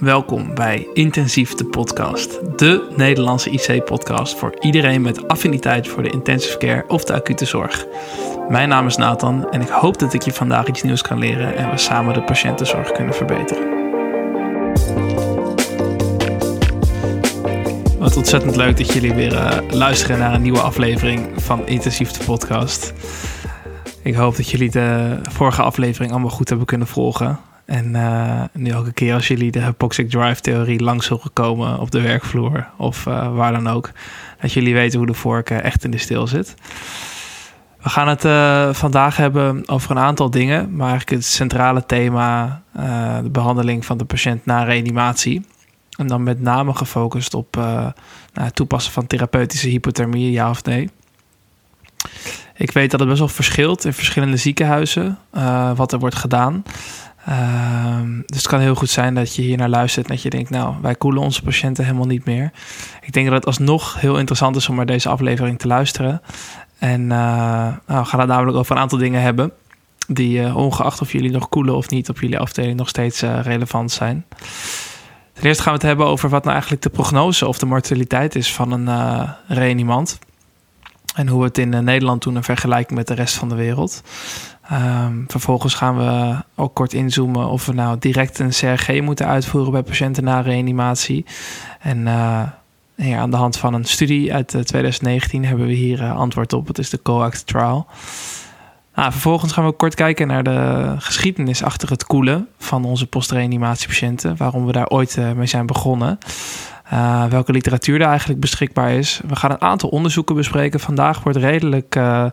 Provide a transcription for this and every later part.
welkom bij Intensief de Podcast, de Nederlandse IC-podcast voor iedereen met affiniteit voor de intensive care of de acute zorg. Mijn naam is Nathan en ik hoop dat ik je vandaag iets nieuws kan leren en we samen de patiëntenzorg kunnen verbeteren. Wat ontzettend leuk dat jullie weer uh, luisteren naar een nieuwe aflevering van Intensief de Podcast. Ik hoop dat jullie de vorige aflevering allemaal goed hebben kunnen volgen. En uh, nu elke keer als jullie de hypoxic drive theorie langs zullen komen op de werkvloer of uh, waar dan ook, dat jullie weten hoe de vork uh, echt in de stil zit. We gaan het vandaag hebben over een aantal dingen, maar eigenlijk het centrale thema, de behandeling van de patiënt na reanimatie. En dan met name gefocust op nou, het toepassen van therapeutische hypothermie, ja of nee. Ik weet dat het best wel verschilt in verschillende ziekenhuizen wat er wordt gedaan. Uh, dus het kan heel goed zijn dat je hier naar luistert en dat je denkt, nou, wij koelen onze patiënten helemaal niet meer. Ik denk dat het alsnog heel interessant is om naar deze aflevering te luisteren. En uh, nou, we gaan het namelijk over een aantal dingen hebben die, uh, ongeacht of jullie nog koelen of niet, op jullie afdeling nog steeds uh, relevant zijn. Ten eerste gaan we het hebben over wat nou eigenlijk de prognose of de mortaliteit is van een reanimant. En hoe het in Nederland doen in vergelijking met de rest van de wereld. Um, vervolgens gaan we ook kort inzoomen of we nou direct een CRG moeten uitvoeren bij patiënten na reanimatie. En uh, aan de hand van een studie uit 2019 hebben we hier uh, antwoord op. Het is de COACT trial. Nou, vervolgens gaan we kort kijken naar de geschiedenis achter het koelen van onze postreanimatiepatiënten. Waarom we daar ooit mee zijn begonnen. Uh, welke literatuur er eigenlijk beschikbaar is. We gaan een aantal onderzoeken bespreken. Vandaag wordt redelijk, uh,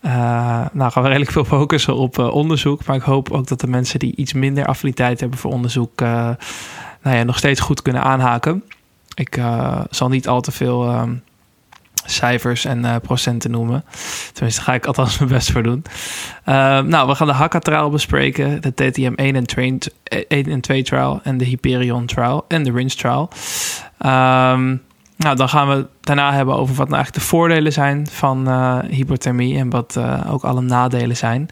uh, nou gaan we redelijk veel focussen op onderzoek. Maar ik hoop ook dat de mensen die iets minder affiniteit hebben voor onderzoek, nou ja, nog steeds goed kunnen aanhaken. Ik zal niet al te veel ehm, cijfers en uh, procenten noemen. Tenminste, ga ik althans mijn best voor doen. Uh, nou, we gaan de Hakka-trial bespreken, de TTM 1 en 2, 1 en 2 trial en de Hyperion trial en de RINS trial. Um, nou, dan gaan we daarna hebben over wat nou eigenlijk de voordelen zijn van uh, hypothermie en wat ook alle nadelen zijn.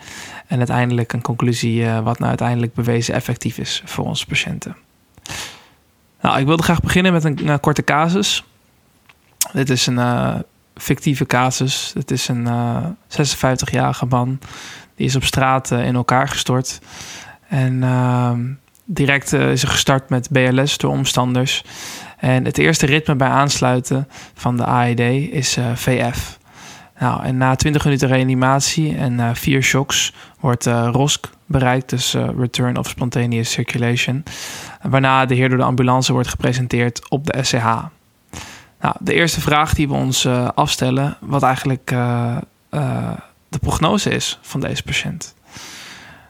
En uiteindelijk een conclusie wat nou uiteindelijk bewezen effectief is voor onze patiënten. Nou, ik wilde graag beginnen met een, korte casus. Dit is een fictieve casus. Het is een uh, 56-jarige man. Die is op straat uh, in elkaar gestort. En ehm, direct eh, is er gestart met BLS door omstanders. En het eerste ritme bij aansluiten van de AED is VF. Nou, en na 20 minuten reanimatie en vier shocks wordt ROSC bereikt, dus Return of Spontaneous Circulation. Waarna de heer door de ambulance wordt gepresenteerd op de SCH. Nou, de eerste vraag die we ons uh, afstellen, wat eigenlijk uh, uh, de prognose is van deze patiënt.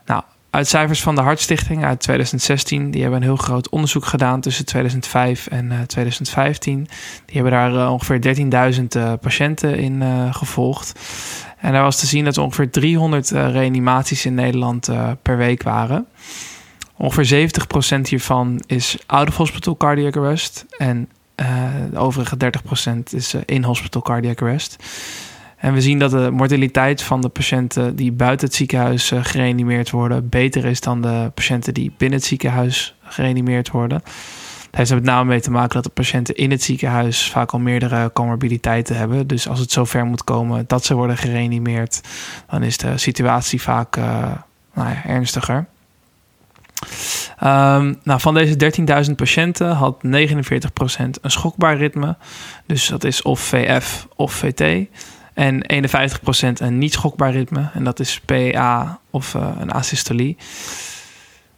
Nou, uit cijfers van de Hartstichting uit 2016, die hebben een heel groot onderzoek gedaan tussen 2005 en 2015. Die hebben daar ongeveer 13.000 patiënten in gevolgd. En daar was te zien dat er ongeveer 300 reanimaties in Nederland per week waren. Ongeveer 70% hiervan is out of hospital cardiac arrest en de overige 30% is uh, in-hospital cardiac arrest. En we zien dat de mortaliteit van de patiënten die buiten het ziekenhuis uh, gereanimeerd worden beter is dan de patiënten die binnen het ziekenhuis gereanimeerd worden. Daar heeft er met name mee te maken dat de patiënten in het ziekenhuis vaak al meerdere comorbiditeiten hebben. Dus als het zover moet komen dat ze worden gereanimeerd, dan is de situatie vaak nou ja, ernstiger. Um, nou, van deze 13.000 patiënten had 49% een schokbaar ritme. Dus dat is of VF of VT. En 51% een niet schokbaar ritme. En dat is PA of uh, een asystolie.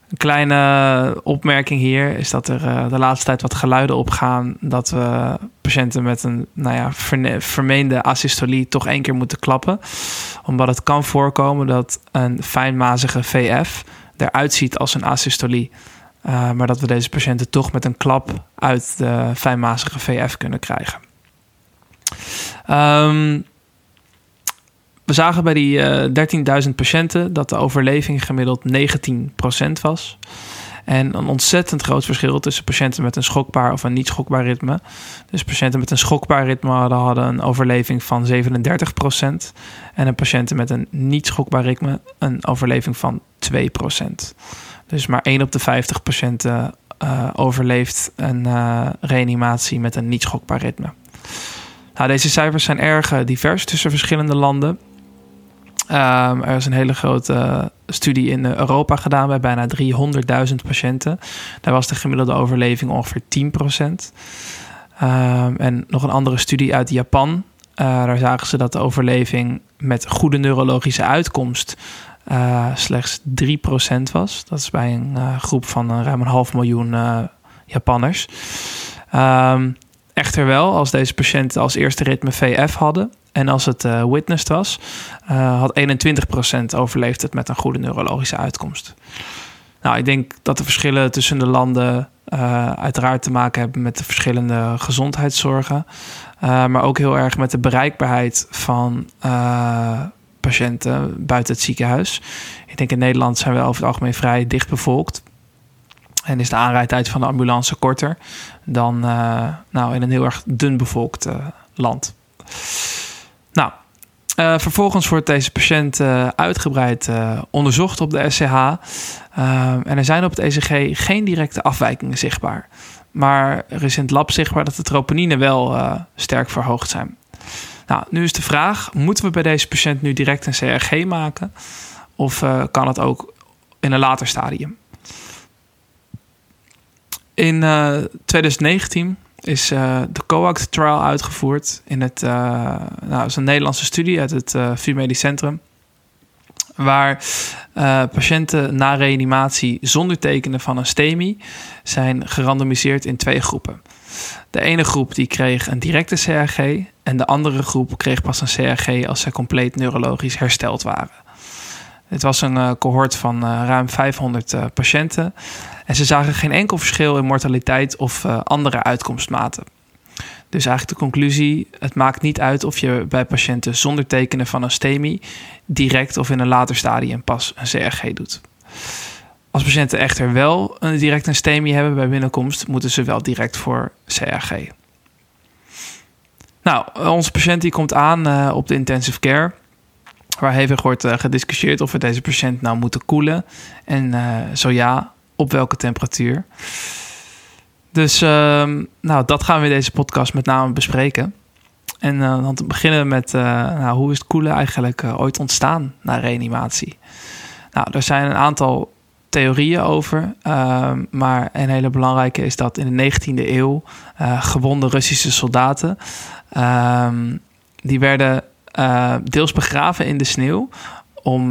Een kleine opmerking hier is dat er uh, de laatste tijd wat geluiden opgaan dat we patiënten met een nou ja, vermeende asystolie toch één keer moeten klappen. Omdat het kan voorkomen dat een fijnmazige VF eruit ziet als een asystolie. Uh, maar dat we deze patiënten toch met een klap uit de fijnmazige VF kunnen krijgen. Um, we zagen bij die uh, 13.000 patiënten dat de overleving gemiddeld 19% was. En een ontzettend groot verschil tussen patiënten met een schokbaar of een niet schokbaar ritme. Dus patiënten met een schokbaar ritme hadden, hadden een overleving van 37%. En een patiënten met een niet schokbaar ritme een overleving van 2%. Dus maar 1 op de 50 patiënten overleeft een reanimatie met een niet schokbaar ritme. Nou, deze cijfers zijn erg divers tussen verschillende landen. Um, er is een hele grote studie in Europa gedaan bij bijna 300.000 patiënten. Daar was de gemiddelde overleving ongeveer 10%. Um, ehm, en nog een andere studie uit Japan. Uh, daar zagen ze dat de overleving met goede neurologische uitkomst uh, slechts 3% was. Dat is bij een uh, groep van ruim een half miljoen Japanners. Um, echter wel, als deze patiënten als eerste ritme VF hadden, en als het uh, witnessed was, uh, had 21% overleefd het met een goede neurologische uitkomst. Nou, ik denk dat de verschillen tussen de landen uh, uiteraard te maken hebben met de verschillende gezondheidszorgen. maar ook heel erg met de bereikbaarheid van patiënten buiten het ziekenhuis. Ik denk in Nederland zijn we over het algemeen vrij dicht bevolkt. En is de aanrijdtijd van de ambulance korter dan nou, in een heel erg dun bevolkt land. Uh, vervolgens wordt deze patiënt uh, uitgebreid uh, onderzocht op de SCH. en er zijn op het ECG geen directe afwijkingen zichtbaar. Maar er is in het lab zichtbaar dat de troponine wel sterk verhoogd zijn. Nou, nu is de vraag: moeten we bij deze patiënt nu direct een CRG maken? Of kan het ook in een later stadium? In 2019 is uh, de COACT trial uitgevoerd in het, uh, nou, is een Nederlandse studie uit het uh, VU Medisch Centrum. Waar patiënten na reanimatie zonder tekenen van een STEMI zijn gerandomiseerd in twee groepen. De ene groep die kreeg een directe CRG en de andere groep kreeg pas een CRG als ze compleet neurologisch hersteld waren. Het was een cohort van ruim 500 patiënten. En ze zagen geen enkel verschil in mortaliteit of andere uitkomstmaten. Dus eigenlijk de conclusie: het maakt niet uit of je bij patiënten zonder tekenen van een STEMI direct of in een later stadium pas een CRG doet. Als patiënten echter wel direct een STEMI hebben bij binnenkomst, moeten ze wel direct voor CRG. Nou, onze patiënt die komt aan op de intensive care. Waar hevig wordt uh, gediscussieerd of we deze patiënt nou moeten koelen. En uh, zo ja, op welke temperatuur. Dus uh, nou, dat gaan we in deze podcast met name bespreken. En uh, dan te beginnen met nou, hoe is het koelen eigenlijk ooit ontstaan na reanimatie? Nou, er zijn een aantal theorieën over. Ehm, maar een hele belangrijke is dat in de 19e eeuw gewonde Russische soldaten... Ehm, die werden deels begraven in de sneeuw om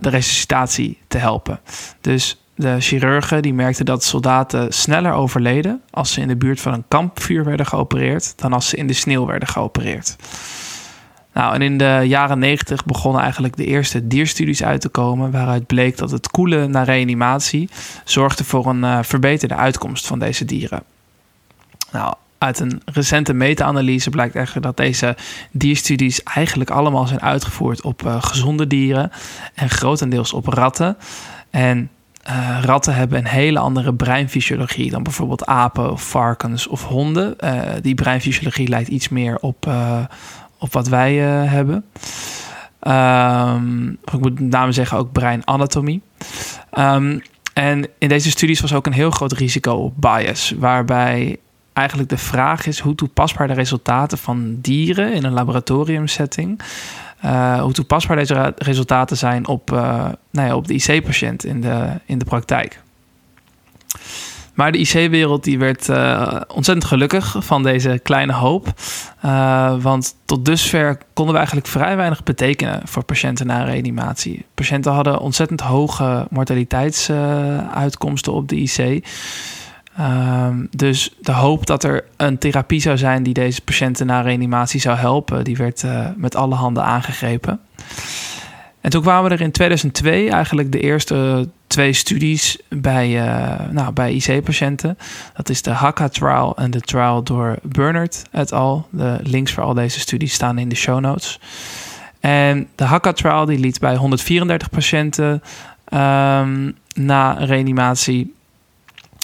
de resuscitatie te helpen. Dus de chirurgen die merkten dat soldaten sneller overleden als ze in de buurt van een kampvuur werden geopereerd dan als ze in de sneeuw werden geopereerd. Nou, en in de jaren 90 begonnen eigenlijk de eerste dierstudies uit te komen, waaruit bleek dat het koelen na reanimatie zorgde voor een uh, verbeterde uitkomst van deze dieren. Nou, uit een recente meta-analyse blijkt echter dat deze dierstudies eigenlijk allemaal zijn uitgevoerd op uh, gezonde dieren en grotendeels op ratten. En uh, ratten hebben een hele andere breinfysiologie dan bijvoorbeeld apen varkens of honden. Uh, die breinfysiologie lijkt iets meer op, op wat wij hebben. Um, ik moet met name zeggen ook breinanatomie. Um, en in deze studies was ook een heel groot risico op bias, waarbij eigenlijk de vraag is hoe toepasbaar de resultaten van dieren in een laboratoriumsetting uh, hoe toepasbaar deze resultaten zijn op, uh, nou ja, op de IC-patiënt in de, in de praktijk. Maar de IC-wereld die werd uh, ontzettend gelukkig van deze kleine hoop. want tot dusver konden we eigenlijk vrij weinig betekenen voor patiënten na reanimatie. Patiënten hadden ontzettend hoge mortaliteitsuitkomsten op de IC. Um, dus de hoop dat er een therapie zou zijn die deze patiënten na reanimatie zou helpen, die werd uh, met alle handen aangegrepen. En toen kwamen er in 2002 eigenlijk de eerste twee studies bij, uh, nou, bij IC-patiënten. Dat is de HACA-trial en de trial door Bernard et al. De links voor al deze studies staan in de show notes. En de HACA-trial die liet bij 134 patiënten um, na reanimatie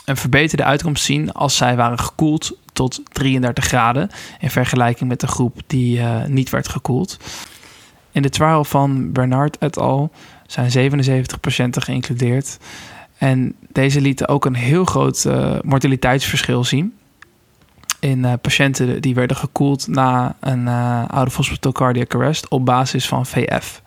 een verbeterde uitkomst zien als zij waren gekoeld tot 33 graden in vergelijking met de groep die uh, niet werd gekoeld. In de trial van Bernard et al. zijn 77 patiënten geïncludeerd. En deze lieten ook een heel groot mortaliteitsverschil zien in uh, patiënten die werden gekoeld na een uh, out of hospital cardiac arrest op basis van VF.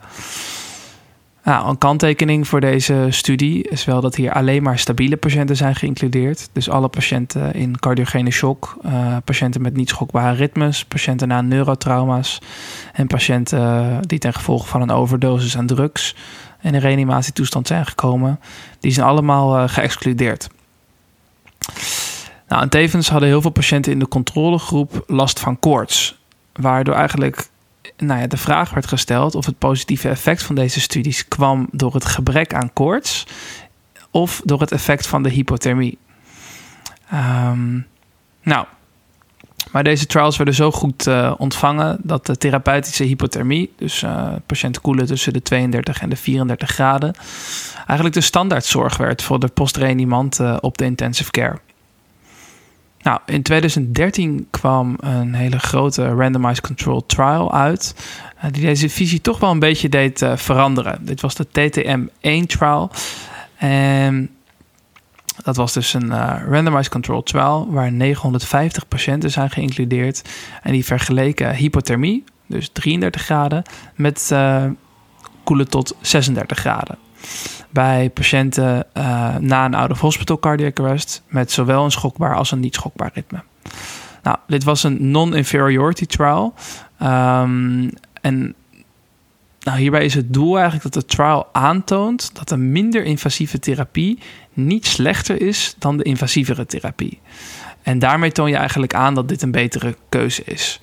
Nou, een kanttekening voor deze studie is wel dat hier alleen maar stabiele patiënten zijn geïncludeerd. Dus alle patiënten in cardiogene shock, uh, patiënten met niet schokbare ritmes, patiënten na neurotrauma's en patiënten die ten gevolge van een overdosis aan drugs in een reanimatietoestand zijn gekomen, die zijn allemaal geëxcludeerd. Nou, en tevens hadden heel veel patiënten in de controlegroep last van koorts. Waardoor eigenlijk nou ja, de vraag werd gesteld of het positieve effect van deze studies kwam door het gebrek aan koorts of door het effect van de hypothermie. Um, nou, maar deze trials werden zo goed uh, ontvangen dat de therapeutische hypothermie, dus uh, patiënten koelen tussen de 32 en de 34 graden, eigenlijk de standaardzorg werd voor de postreanimant uh, op de intensive care. Nou, in 2013 kwam een hele grote randomized control trial uit. Uh, die deze visie toch wel een beetje deed uh, veranderen. Dit was de TTM-1 trial. En dat was dus een uh, randomized control trial waar 950 patiënten zijn geïncludeerd. En die vergeleken hypothermie, dus 33 graden, met koelen tot 36 graden bij patiënten uh, na een out-of-hospital cardiac arrest met zowel een schokbaar als een niet schokbaar ritme. Nou, dit was een non-inferiority trial. Um, en nou, hierbij is het doel eigenlijk dat de trial aantoont dat een minder invasieve therapie niet slechter is dan de invasievere therapie. En daarmee toon je eigenlijk aan dat dit een betere keuze is.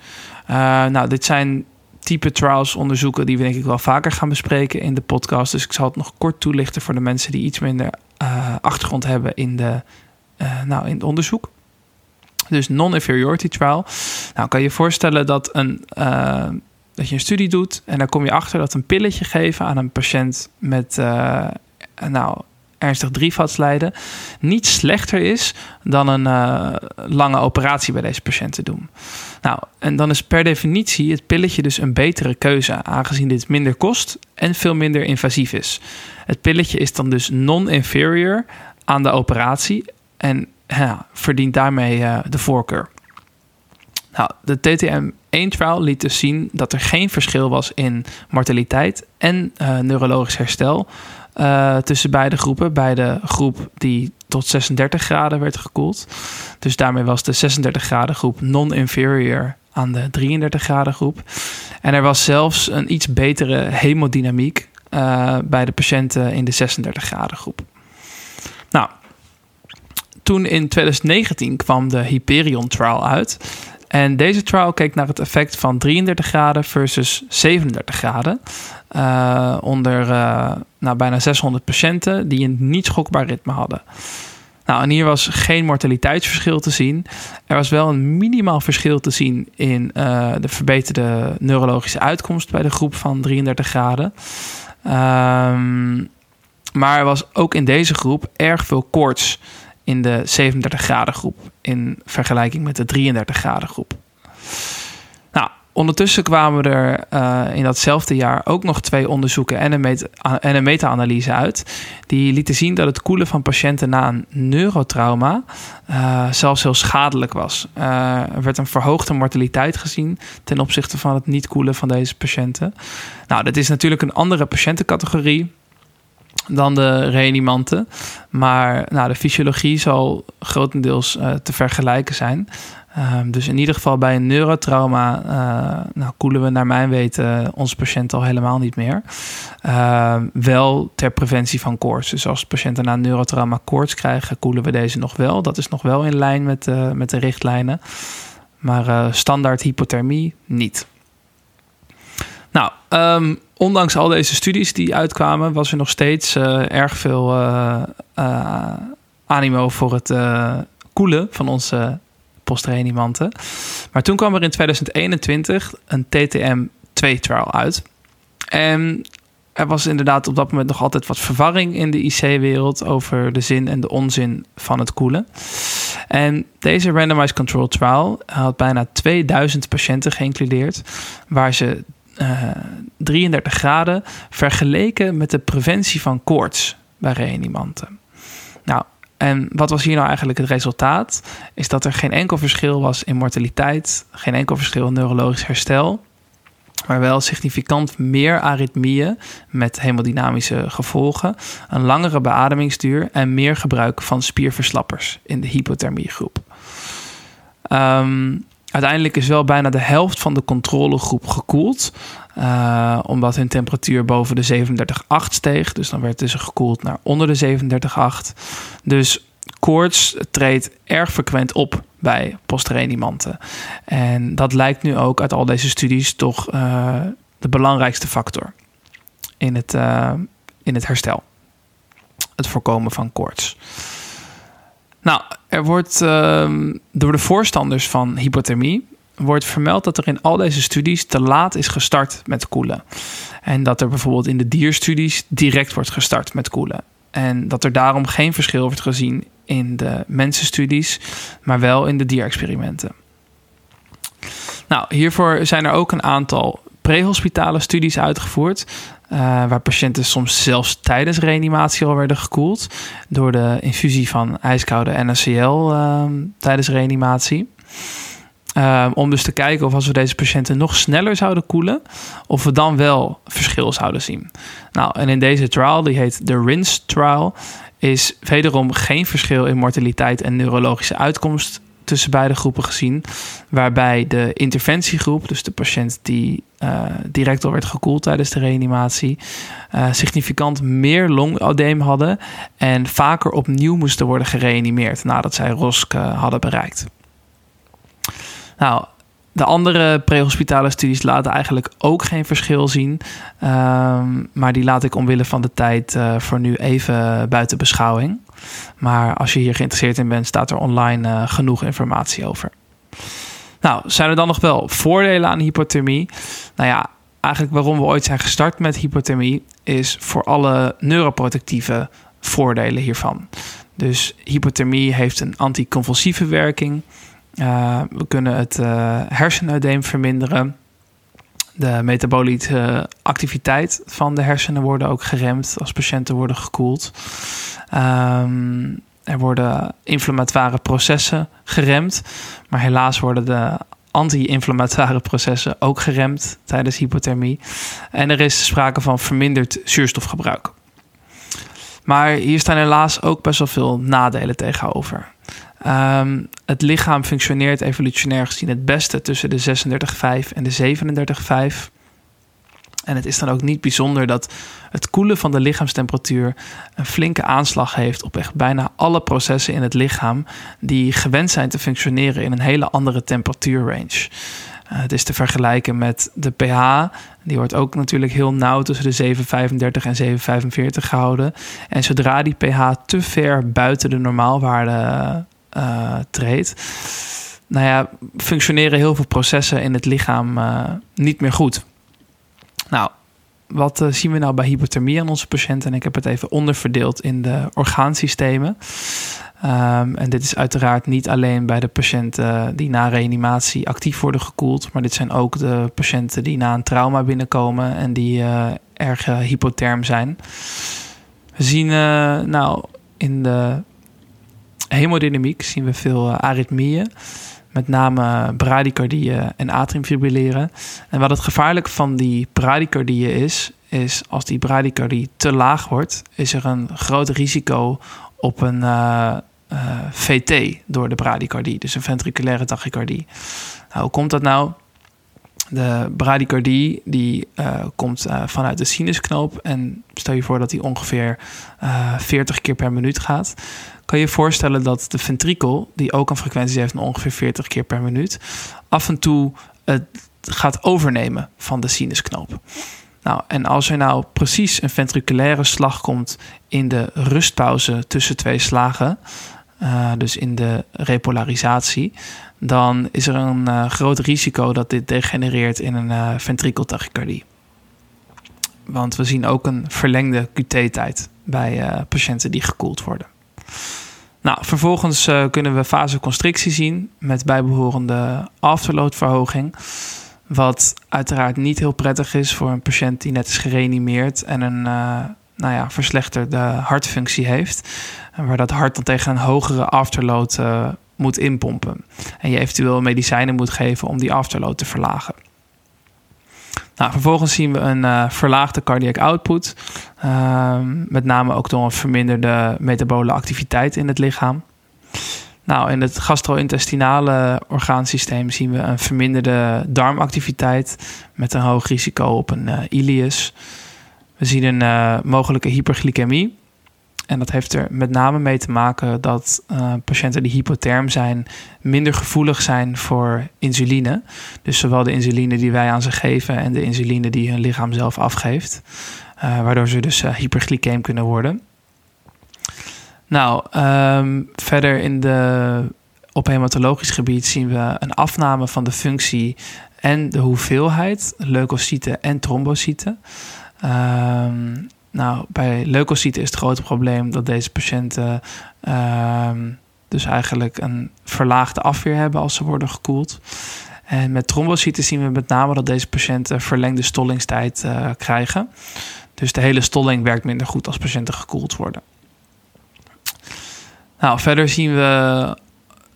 Uh, nou, dit zijn type trials onderzoeken die we denk ik wel vaker gaan bespreken in de podcast. Dus ik zal het nog kort toelichten voor de mensen die iets minder uh, achtergrond hebben in, de, uh, nou, in het onderzoek. Dus non-inferiority trial. Nou, kan je je voorstellen dat, een, uh, dat je een studie doet en dan kom je achter dat een pilletje geven aan een patiënt met nou, ernstig drievatslijden niet slechter is dan een uh, lange operatie bij deze patiënten doen. Nou, en dan is per definitie het pilletje dus een betere keuze, aangezien dit minder kost en veel minder invasief is. Het pilletje is dan dus non-inferior aan de operatie en ja, verdient daarmee uh, de voorkeur. Nou, de TTM-1-trial liet dus zien dat er geen verschil was in mortaliteit en uh, neurologisch herstel uh, tussen beide groepen. Bij de groep die tot 36 graden werd gekoeld. Dus daarmee was de 36 graden groep non-inferior aan de 33 graden groep. En er was zelfs een iets betere hemodynamiek uh, bij de patiënten in de 36 graden groep. Nou, toen in 2019 kwam de Hyperion trial uit. En deze trial keek naar het effect van 33 graden versus 37 graden. Uh, onder uh, nou, bijna 600 patiënten die een niet schokbaar ritme hadden. Nou, en hier was geen mortaliteitsverschil te zien. Er was wel een minimaal verschil te zien in uh, de verbeterde neurologische uitkomst bij de groep van 33 graden. Um, maar er was ook in deze groep erg veel koorts in de 37 graden groep in vergelijking met de 33 graden groep. Nou, ondertussen kwamen er uh, in datzelfde jaar ook nog twee onderzoeken en een, en een meta-analyse uit. Die lieten zien dat het koelen van patiënten na een neurotrauma uh, zelfs heel schadelijk was. Uh, er werd een verhoogde mortaliteit gezien ten opzichte van het niet koelen van deze patiënten. Nou, dat is natuurlijk een andere patiëntencategorie dan de reanimanten. Maar nou, de fysiologie zal grotendeels uh, te vergelijken zijn. Uh, dus in ieder geval bij een neurotrauma uh, nou, koelen we naar mijn weten onze patiënt al helemaal niet meer. Ehm, wel ter preventie van koorts. Dus als patiënten na een neurotrauma koorts krijgen, koelen we deze nog wel. Dat is nog wel in lijn met, met de richtlijnen. Maar eh, standaard hypothermie niet. Nou, um, ondanks al deze studies die uitkwamen, was er nog steeds uh, erg veel uh, uh, animo voor het koelen van onze postreanimanten. Maar toen kwam er in 2021 een TTM-2-trial uit. En er was inderdaad op dat moment nog altijd wat verwarring in de IC-wereld over de zin en de onzin van het koelen. En deze randomized control trial had bijna 2000 patiënten geïncludeerd, waar ze 33 eh, graden vergeleken met de preventie van koorts bij reanimanten. Nou, en wat was hier nou eigenlijk het resultaat? Is dat er geen enkel verschil was in mortaliteit, geen enkel verschil in neurologisch herstel, maar wel significant meer aritmieën met hemodynamische gevolgen, een langere beademingsduur en meer gebruik van spierverslappers in de hypothermiegroep. Um, uiteindelijk is wel bijna de helft van de controlegroep gekoeld. Uh, omdat hun temperatuur boven de 37,8 steeg. Dus dan werd ze gekoeld naar onder de 37,8. Dus koorts treedt erg frequent op bij postreanimanten. En dat lijkt nu ook uit al deze studies toch uh, de belangrijkste factor in het, uh, in het herstel. Het voorkomen van koorts. Nou, er wordt uh, door de voorstanders van hypothermie wordt vermeld dat er in al deze studies te laat is gestart met koelen. En dat er bijvoorbeeld in de dierstudies direct wordt gestart met koelen. En dat er daarom geen verschil wordt gezien in de mensenstudies, maar wel in de dierexperimenten. Nou, hiervoor zijn er ook een aantal prehospitale studies uitgevoerd. Uh, waar patiënten soms zelfs tijdens reanimatie al werden gekoeld. door de infusie van ijskoude NaCl ehm, tijdens reanimatie. Uh, om dus te kijken of als we deze patiënten nog sneller zouden koelen, of we dan wel verschil zouden zien. Nou, en in deze trial, die heet de RINSE trial, is wederom geen verschil in mortaliteit en neurologische uitkomst tussen beide groepen gezien. Waarbij de interventiegroep, dus de patiënt die uh, direct al werd gekoeld tijdens de reanimatie, uh, significant meer longodeem hadden en vaker opnieuw moesten worden gereanimeerd nadat zij ROSC uh, hadden bereikt. Nou, de andere prehospitale studies laten eigenlijk ook geen verschil zien. Um, maar die laat ik omwille van de tijd voor nu even buiten beschouwing. Maar als je hier geïnteresseerd in bent, staat er online uh, genoeg informatie over. Nou, zijn er dan nog wel voordelen aan hypothermie? Nou ja, eigenlijk waarom we ooit zijn gestart met hypothermie is voor alle neuroprotectieve voordelen hiervan. Dus hypothermie heeft een anticonvulsieve werking. Uh, we kunnen het uh, verminderen. De metabolische activiteit van de hersenen worden ook geremd als patiënten worden gekoeld. Um, er worden inflammatoire processen geremd, maar helaas worden de anti-inflammatoire processen ook geremd tijdens hypothermie. En er is sprake van verminderd zuurstofgebruik. Maar hier staan helaas ook best wel veel nadelen tegenover. Um, het lichaam functioneert evolutionair gezien het beste tussen de 36,5 en de 37,5. En het is dan ook niet bijzonder dat het koelen van de lichaamstemperatuur een flinke aanslag heeft op echt bijna alle processen in het lichaam die gewend zijn te functioneren in een hele andere temperatuurrange. Uh, het is te vergelijken met de pH. Die wordt ook natuurlijk heel nauw tussen de 7,35 en 7,45 gehouden. En zodra die pH te ver buiten de normaalwaarde uh, treedt, nou ja, functioneren heel veel processen in het lichaam uh, niet meer goed. Nou, wat uh, zien we nou bij hypothermie aan onze patiënten? En ik heb het even onderverdeeld in de orgaansystemen. Um, en dit is uiteraard niet alleen bij de patiënten die na reanimatie actief worden gekoeld, maar dit zijn ook de patiënten die na een trauma binnenkomen en die uh, erg uh, hypotherm zijn. We zien nou in de hemodynamiek zien we veel uh, aritmieën. Met name bradykardieën en atriumfibrilleren. En wat het gevaarlijk van die bradykardieën is, is als die bradykardie te laag wordt, is er een groot risico op een uh, uh, VT door de bradykardie, dus een ventriculaire tachycardie. Nou, hoe komt dat nou? De bradykardie die uh, komt uh, vanuit de sinusknoop. En stel je voor dat die ongeveer uh, 40 keer per minuut gaat kan je je voorstellen dat de ventrikel, die ook een frequentie heeft van ongeveer 40 keer per minuut, af en toe het gaat overnemen van de sinusknoop. Nou, en als er nou precies een ventriculaire slag komt in de rustpauze tussen twee slagen, dus in de repolarisatie, dan is er een uh, groot risico dat dit degenereert in een uh, ventrikeltachycardie. Want we zien ook een verlengde QT-tijd bij patiënten die gekoeld worden. Nou, vervolgens kunnen we vasoconstrictie zien met bijbehorende afterloadverhoging. Wat uiteraard niet heel prettig is voor een patiënt die net is gereanimeerd en een, nou ja, verslechterde hartfunctie heeft. Waar dat hart dan tegen een hogere afterload moet inpompen. En je eventueel medicijnen moet geven om die afterload te verlagen. Nou, vervolgens zien we een uh, verlaagde cardiac output. Uh, met name ook door een verminderde metabole activiteit in het lichaam. Nou, in het gastro-intestinale orgaansysteem zien we een verminderde darmactiviteit met een hoog risico op een uh, ileus. We zien een uh, mogelijke hyperglycemie. En dat heeft er met name mee te maken dat uh, patiënten die hypotherm zijn minder gevoelig zijn voor insuline. Dus zowel de insuline die wij aan ze geven en de insuline die hun lichaam zelf afgeeft. Uh, waardoor ze dus uh, kunnen worden. Nou, um, verder in de, op hematologisch gebied zien we een afname van de functie en de hoeveelheid leukocyten en trombocyten. Um, nou, bij leukocyten is het grote probleem dat deze patiënten uh, dus eigenlijk een verlaagde afweer hebben als ze worden gekoeld. En met trombocyten zien we met name dat deze patiënten verlengde stollingstijd uh, krijgen. Dus de hele stolling werkt minder goed als patiënten gekoeld worden. Nou, verder zien we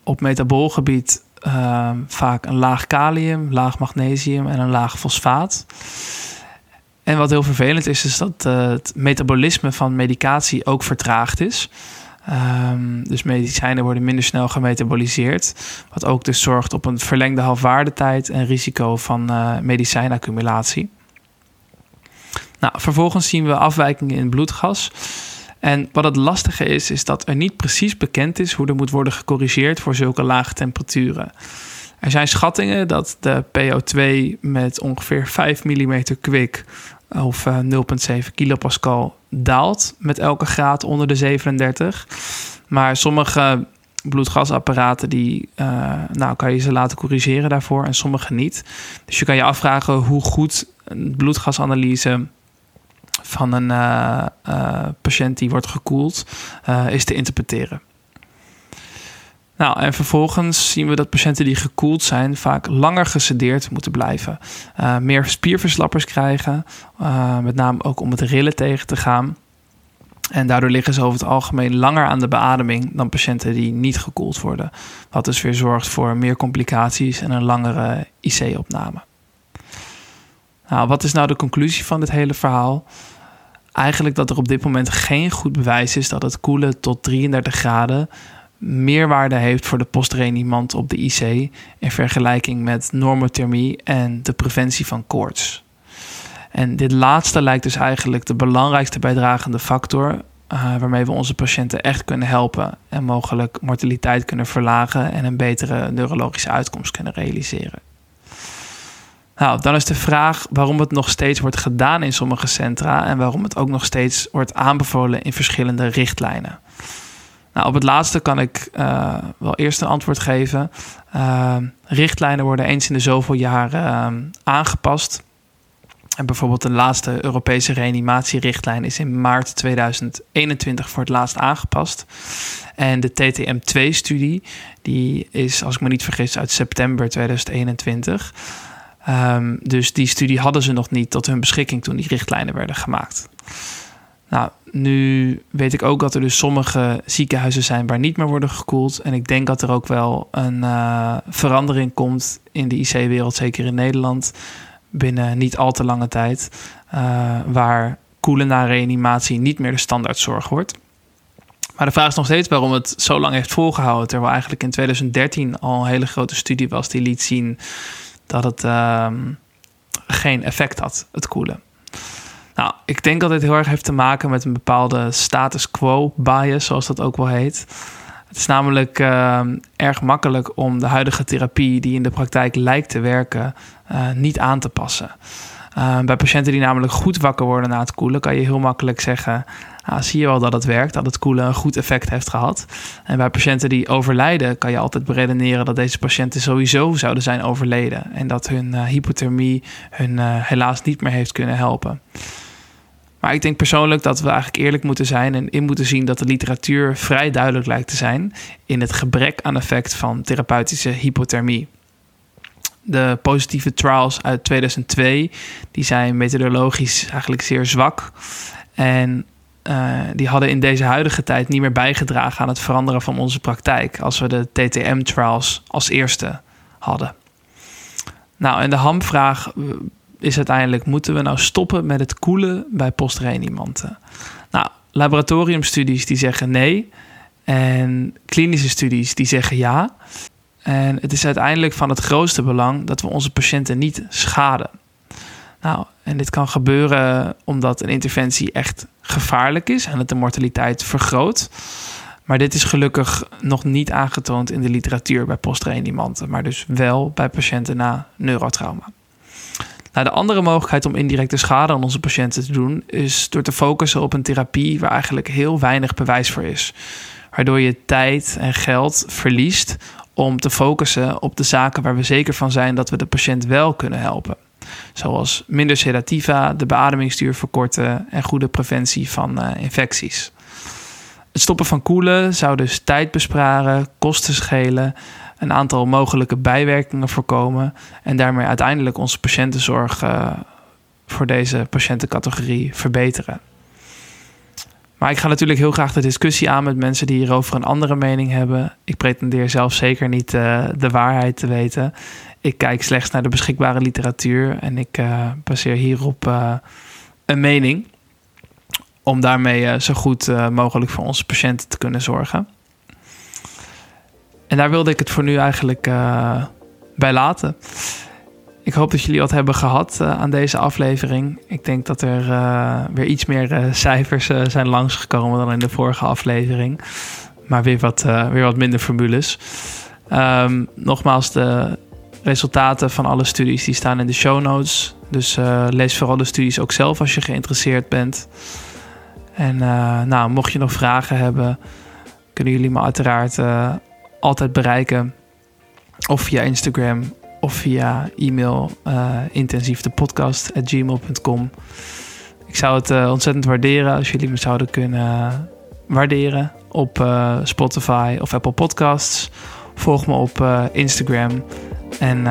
op metaboolgebied uh, vaak een laag kalium, laag magnesium en een laag fosfaat. En wat heel vervelend is, is dat uh, het metabolisme van medicatie ook vertraagd is. Um, dus medicijnen worden minder snel gemetaboliseerd. Wat ook dus zorgt op een verlengde halfwaardetijd en risico van uh, medicijnaccumulatie. Nou, vervolgens zien we afwijkingen in bloedgas. En wat het lastige is, is dat er niet precies bekend is hoe er moet worden gecorrigeerd voor zulke lage temperaturen. Er zijn schattingen dat de PO2 met ongeveer 5 mm kwik of uh, eh, 0,7 kilopascal daalt met elke graad onder de 37. Maar sommige bloedgasapparaten die, uh, nou, kan je ze laten corrigeren daarvoor en sommige niet. Dus je kan je afvragen hoe goed een bloedgasanalyse van een uh, patiënt die wordt gekoeld is te interpreteren. Nou, en vervolgens zien we dat patiënten die gekoeld zijn vaak langer gesedeerd moeten blijven. Uh, meer spierverslappers krijgen, uh, met name ook om het rillen tegen te gaan. En daardoor liggen ze over het algemeen langer aan de beademing dan patiënten die niet gekoeld worden. Wat dus weer zorgt voor meer complicaties en een langere IC-opname. Nou, wat is nou de conclusie van dit hele verhaal? Eigenlijk dat er op dit moment geen goed bewijs is dat het koelen tot 33 graden meerwaarde heeft voor de postreanimant op de IC in vergelijking met normothermie en de preventie van koorts. En dit laatste lijkt dus eigenlijk de belangrijkste bijdragende factor uh, waarmee we onze patiënten echt kunnen helpen en mogelijk mortaliteit kunnen verlagen en een betere neurologische uitkomst kunnen realiseren. Nou, dan is de vraag waarom het nog steeds wordt gedaan in sommige centra en waarom het ook nog steeds wordt aanbevolen in verschillende richtlijnen. Nou, op het laatste kan ik uh, wel eerst een antwoord geven. Uh, richtlijnen worden eens in de zoveel jaren uh, aangepast. En bijvoorbeeld de laatste Europese reanimatierichtlijn is in maart 2021 voor het laatst aangepast. En de TTM2-studie, die is, als ik me niet vergis, uit september 2021. Um, dus die studie hadden ze nog niet tot hun beschikking toen die richtlijnen werden gemaakt. Nou, nu weet ik ook dat er dus sommige ziekenhuizen zijn waar niet meer worden gekoeld. En ik denk dat er ook wel een uh, verandering komt in de IC-wereld, zeker in Nederland, binnen niet al te lange tijd. Uh, waar koelen na reanimatie niet meer de standaardzorg wordt. Maar de vraag is nog steeds waarom het zo lang heeft volgehouden. Terwijl eigenlijk in 2013 al een hele grote studie was die liet zien dat het uh, geen effect had, het koelen. Nou, ik denk dat dit heel erg heeft te maken met een bepaalde status quo bias, zoals dat ook wel heet. Het is namelijk uh, erg makkelijk om de huidige therapie, die in de praktijk lijkt te werken, uh, niet aan te passen. Uh, bij patiënten die namelijk goed wakker worden na het koelen, kan je heel makkelijk zeggen: ah, zie je wel dat het werkt, dat het koelen een goed effect heeft gehad. En bij patiënten die overlijden, kan je altijd beredeneren dat deze patiënten sowieso zouden zijn overleden. En dat hun hypothermie hun helaas niet meer heeft kunnen helpen. Maar ik denk persoonlijk dat we eigenlijk eerlijk moeten zijn en in moeten zien dat de literatuur vrij duidelijk lijkt te zijn in het gebrek aan effect van therapeutische hypothermie. De positieve trials uit 2002 die zijn methodologisch eigenlijk zeer zwak. En die hadden in deze huidige tijd niet meer bijgedragen aan het veranderen van onze praktijk. Als we de TTM-trials als eerste hadden. Nou, en de hamvraag is uiteindelijk: moeten we nou stoppen met het koelen bij postreanimanten? Nou, laboratoriumstudies die zeggen nee. En klinische studies die zeggen ja. En het is uiteindelijk van het grootste belang dat we onze patiënten niet schaden. Nou, en dit kan gebeuren omdat een interventie echt gevaarlijk is en het de mortaliteit vergroot. Maar dit is gelukkig nog niet aangetoond in de literatuur bij postreanimanten, maar dus wel bij patiënten na neurotrauma. Nou, de andere mogelijkheid om indirecte schade aan onze patiënten te doen, is door te focussen op een therapie waar eigenlijk heel weinig bewijs voor is. Waardoor je tijd en geld verliest om te focussen op de zaken waar we zeker van zijn dat we de patiënt wel kunnen helpen. Zoals minder sedativa, de beademingsduur verkorten en goede preventie van uh, infecties. Het stoppen van koelen zou dus tijd besparen, kosten schelen, een aantal mogelijke bijwerkingen voorkomen en daarmee uiteindelijk onze patiëntenzorg uh, voor deze patiëntencategorie verbeteren. Maar ik ga natuurlijk heel graag de discussie aan met mensen die hierover een andere mening hebben. Ik pretendeer zelf zeker niet uh, de waarheid te weten. Ik kijk slechts naar de beschikbare literatuur en ik uh, baseer hierop uh, een mening. Om daarmee zo goed mogelijk voor onze patiënten te kunnen zorgen. En daar wilde ik het voor nu eigenlijk bij laten. Ik hoop dat jullie wat hebben gehad uh, aan deze aflevering. Ik denk dat er uh, weer iets meer uh, cijfers zijn langsgekomen dan in de vorige aflevering. Maar weer wat, weer wat minder formules. Um, nogmaals, de resultaten van alle studies die staan in de show notes. Dus lees vooral de studies ook zelf als je geïnteresseerd bent. En nou, mocht je nog vragen hebben, kunnen jullie me uiteraard altijd bereiken. Of via Instagram of via e-mail uh, intensiefdepodcast.gmail.com. Ik zou het uh, ontzettend waarderen als jullie me zouden kunnen waarderen op uh, Spotify of Apple Podcasts. Volg me op Instagram en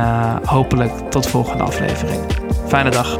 hopelijk tot de volgende aflevering. Fijne dag.